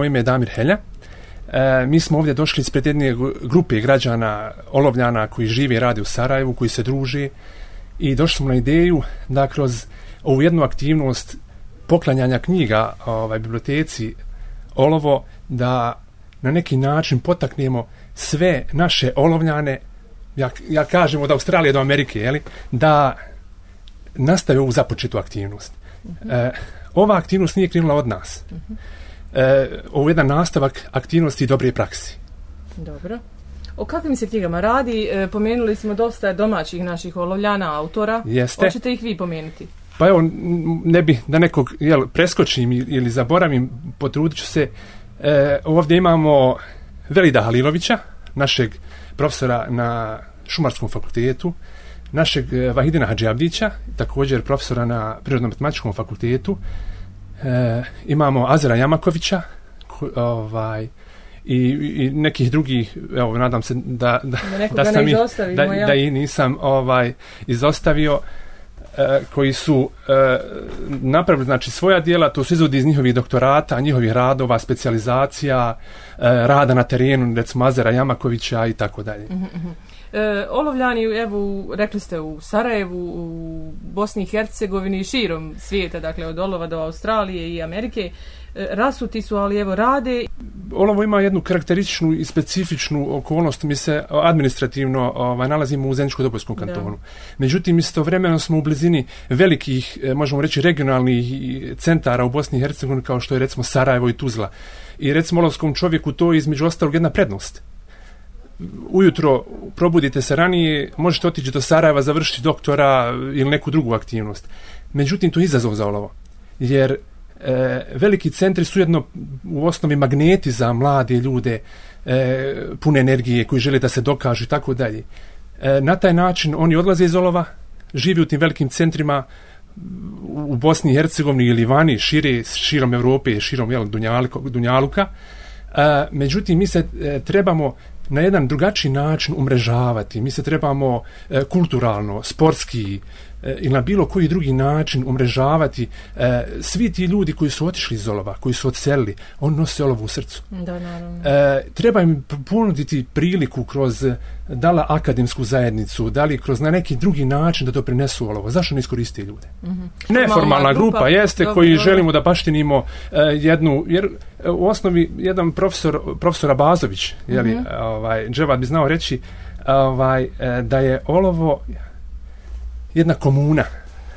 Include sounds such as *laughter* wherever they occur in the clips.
Moje ime je Damir Helja. E, mi smo ovdje došli ispred jedne grupe građana olovljana koji žive i rade u Sarajevu, koji se druže i došli smo na ideju da kroz ovu jednu aktivnost poklanjanja knjiga ovaj, biblioteci Olovo da na neki način potaknemo sve naše olovljane ja, ja kažem od Australije do Amerike jeli, da nastave ovu započetu aktivnost. E, ova aktivnost nije krenula od nas. Uh -huh e, ovo jedan nastavak aktivnosti i dobre praksi. Dobro. O kakvim se knjigama radi? E, pomenuli smo dosta domaćih naših olovljana, autora. Jeste. Hoćete ih vi pomenuti? Pa evo, ne bi da nekog jel, preskočim ili zaboravim, potrudit ću se. E, ovdje imamo Velida Halilovića, našeg profesora na Šumarskom fakultetu, našeg e, Vahidina Hadžabdića, također profesora na Prirodno-matematičkom fakultetu, e, imamo Azera Jamakovića ko, ovaj i, i nekih drugih evo nadam se da da da, da sam i, da, ja. da i nisam ovaj izostavio E, koji su e, napravili znači svoja dijela to su izvodi iz njihovih doktorata njihovih radova specijalizacija e, rada na terenu recimo Azera Jamakovića i tako dalje. Mhm, mhm. E, olovljani, evo, rekli ste u Sarajevu, u Bosni i Hercegovini i širom svijeta, dakle od Olova do Australije i Amerike, e, rasuti su, ali evo rade. Olovo ima jednu karakterističnu i specifičnu okolnost. Mi se administrativno ovaj, nalazimo u Zeničko-Dobojskom kantonu. Da. Međutim, istovremeno smo u blizini velikih, e, možemo reći, regionalnih centara u Bosni i Hercegovini, kao što je recimo Sarajevo i Tuzla. I recimo olovskom čovjeku to je između ostalog jedna prednost ujutro probudite se ranije, možete otići do Sarajeva, završiti doktora ili neku drugu aktivnost. Međutim, to je izazov za ovo. Jer e, veliki centri su jedno u osnovi magneti za mlade ljude, e, pune energije koji žele da se dokažu i tako dalje. E, na taj način oni odlaze iz olova, živi u tim velikim centrima u Bosni i Hercegovini ili vani, šire, širom Evrope, širom jel, Dunjaluka. Dunjaluka. E, međutim, mi se e, trebamo na jedan drugačiji način umrežavati. Mi se trebamo e, kulturalno, sportski ili na bilo koji drugi način umrežavati. E, svi ti ljudi koji su otišli iz olova, koji su odselili, on nose olovo u srcu. Da, naravno. E, treba im ponuditi priliku kroz dala akademsku zajednicu, da li kroz na neki drugi način da to prinesu olovo. Zašto ne iskoristi ljude? Mm -hmm. Neformalna grupa, grupa jeste dobro, koji dobro. želimo da baštinimo e, jednu, jer u osnovi jedan profesor, profesor Abazović, je li, mm -hmm. ovaj, Dževad bi znao reći, ovaj, e, da je olovo jedna komuna.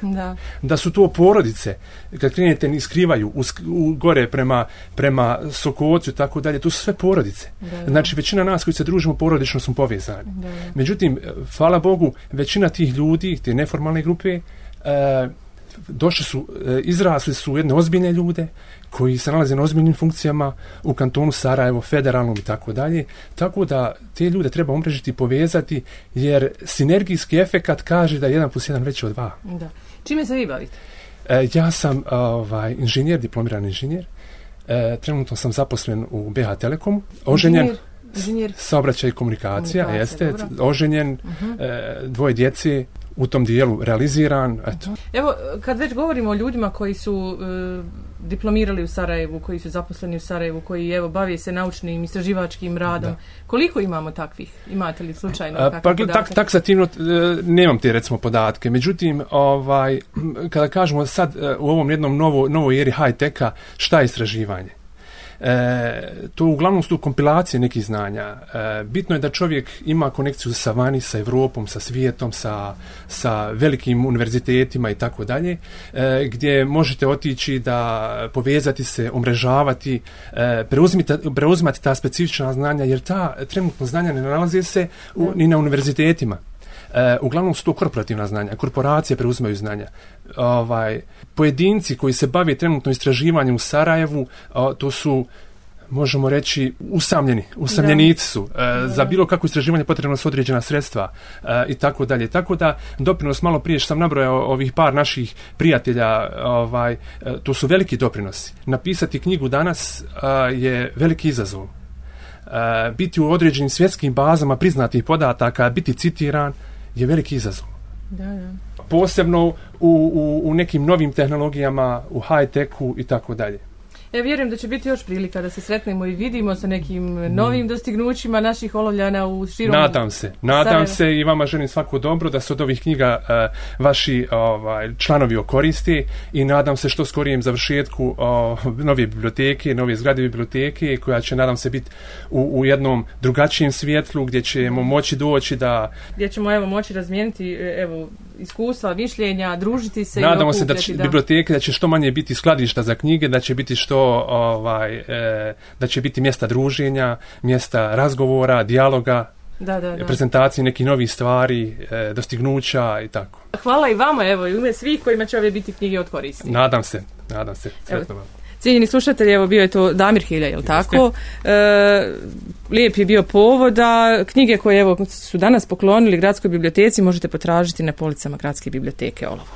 Da. da su to porodice kad krenete ni skrivaju u, u, gore prema, prema Sokocu tako dalje, to su sve porodice da, da. znači većina nas koji se družimo porodično smo povezani da, da. međutim, hvala Bogu većina tih ljudi, te neformalne grupe e, došli su, e, izrasli su jedne ozbiljne ljude koji se nalaze na ozbiljnim funkcijama u kantonu Sarajevo, federalnom i tako dalje. Tako da te ljude treba umrežiti i povezati jer sinergijski efekat kaže da je jedan plus jedan veći od dva. Da. Čime se vi bavite? E, ja sam ovaj, inženjer, diplomirani inženjer. E, trenutno sam zaposlen u BH Telekom. Oženjen, inženjer, inženjer. saobraćaj i komunikacija, komunikacija jeste, dobro. oženjen, uh mhm. -huh. e, dvoje djece, u tom dijelu realiziran. Eto. Evo, kad već govorimo o ljudima koji su e, diplomirali u Sarajevu, koji su zaposleni u Sarajevu, koji evo bavije se naučnim istraživačkim radom, da. koliko imamo takvih? Imate li slučajno A, pa, tak, taksativno e, nemam te recimo podatke. Međutim, ovaj, *clears throat* kada kažemo sad e, u ovom jednom novo, novoj eri high-teka, šta je istraživanje? E, to uglavnom su kompilacije nekih znanja. E, bitno je da čovjek ima konekciju sa vani, sa Evropom, sa svijetom, sa, sa velikim univerzitetima i tako dalje, e, gdje možete otići da povezati se, umrežavati, e, preuzimati ta specifična znanja, jer ta trenutno znanja ne nalaze se u, ni na univerzitetima. E, uglavnom su to korporativna znanja, korporacije preuzimaju znanja. Ovaj, pojedinci koji se bave trenutno istraživanjem u Sarajevu, o, to su možemo reći usamljeni, usamljenici su. E, za bilo kako istraživanje potrebno su određena sredstva e, i tako dalje. Tako da doprinos malo prije što sam nabrojao ovih par naših prijatelja, ovaj, e, to su veliki doprinosi. Napisati knjigu danas e, je veliki izazov. E, biti u određenim svjetskim bazama priznatih podataka, biti citiran, je veliki izazov. Da, da. Posebno u, u, u nekim novim tehnologijama, u high-techu i tako dalje. Ja vjerujem da će biti još prilika da se sretnemo i vidimo sa nekim novim dostignućima naših olovljana u širom Nadam se, nadam se i vama želim svako dobro da se od ovih knjiga e, vaši ovaj, članovi okoristi i nadam se što skorijem završetku o, nove biblioteke, nove zgrade biblioteke koja će nadam se biti u, u jednom drugačijem svjetlu gdje ćemo moći doći da gdje ćemo evo moći razmijeniti e, evo iskustva, mišljenja, družiti se Nadamo i se da će biblioteke da će što manje biti skladišta za knjige, da će biti što ovaj e, da će biti mjesta druženja, mjesta razgovora, dijaloga, Da, da, da. prezentacije nekih novih stvari, e, dostignuća i tako. Hvala i vama, evo, i u ime svih kojima će ove biti knjige od koristi. Nadam se, nadam se. Sretno vam. Cijenjeni slušatelji, evo bio je to Damir Hilja, jel tako? E, lijep je bio povod, a knjige koje evo su danas poklonili Gradskoj biblioteci možete potražiti na policama Gradske biblioteke Olovo.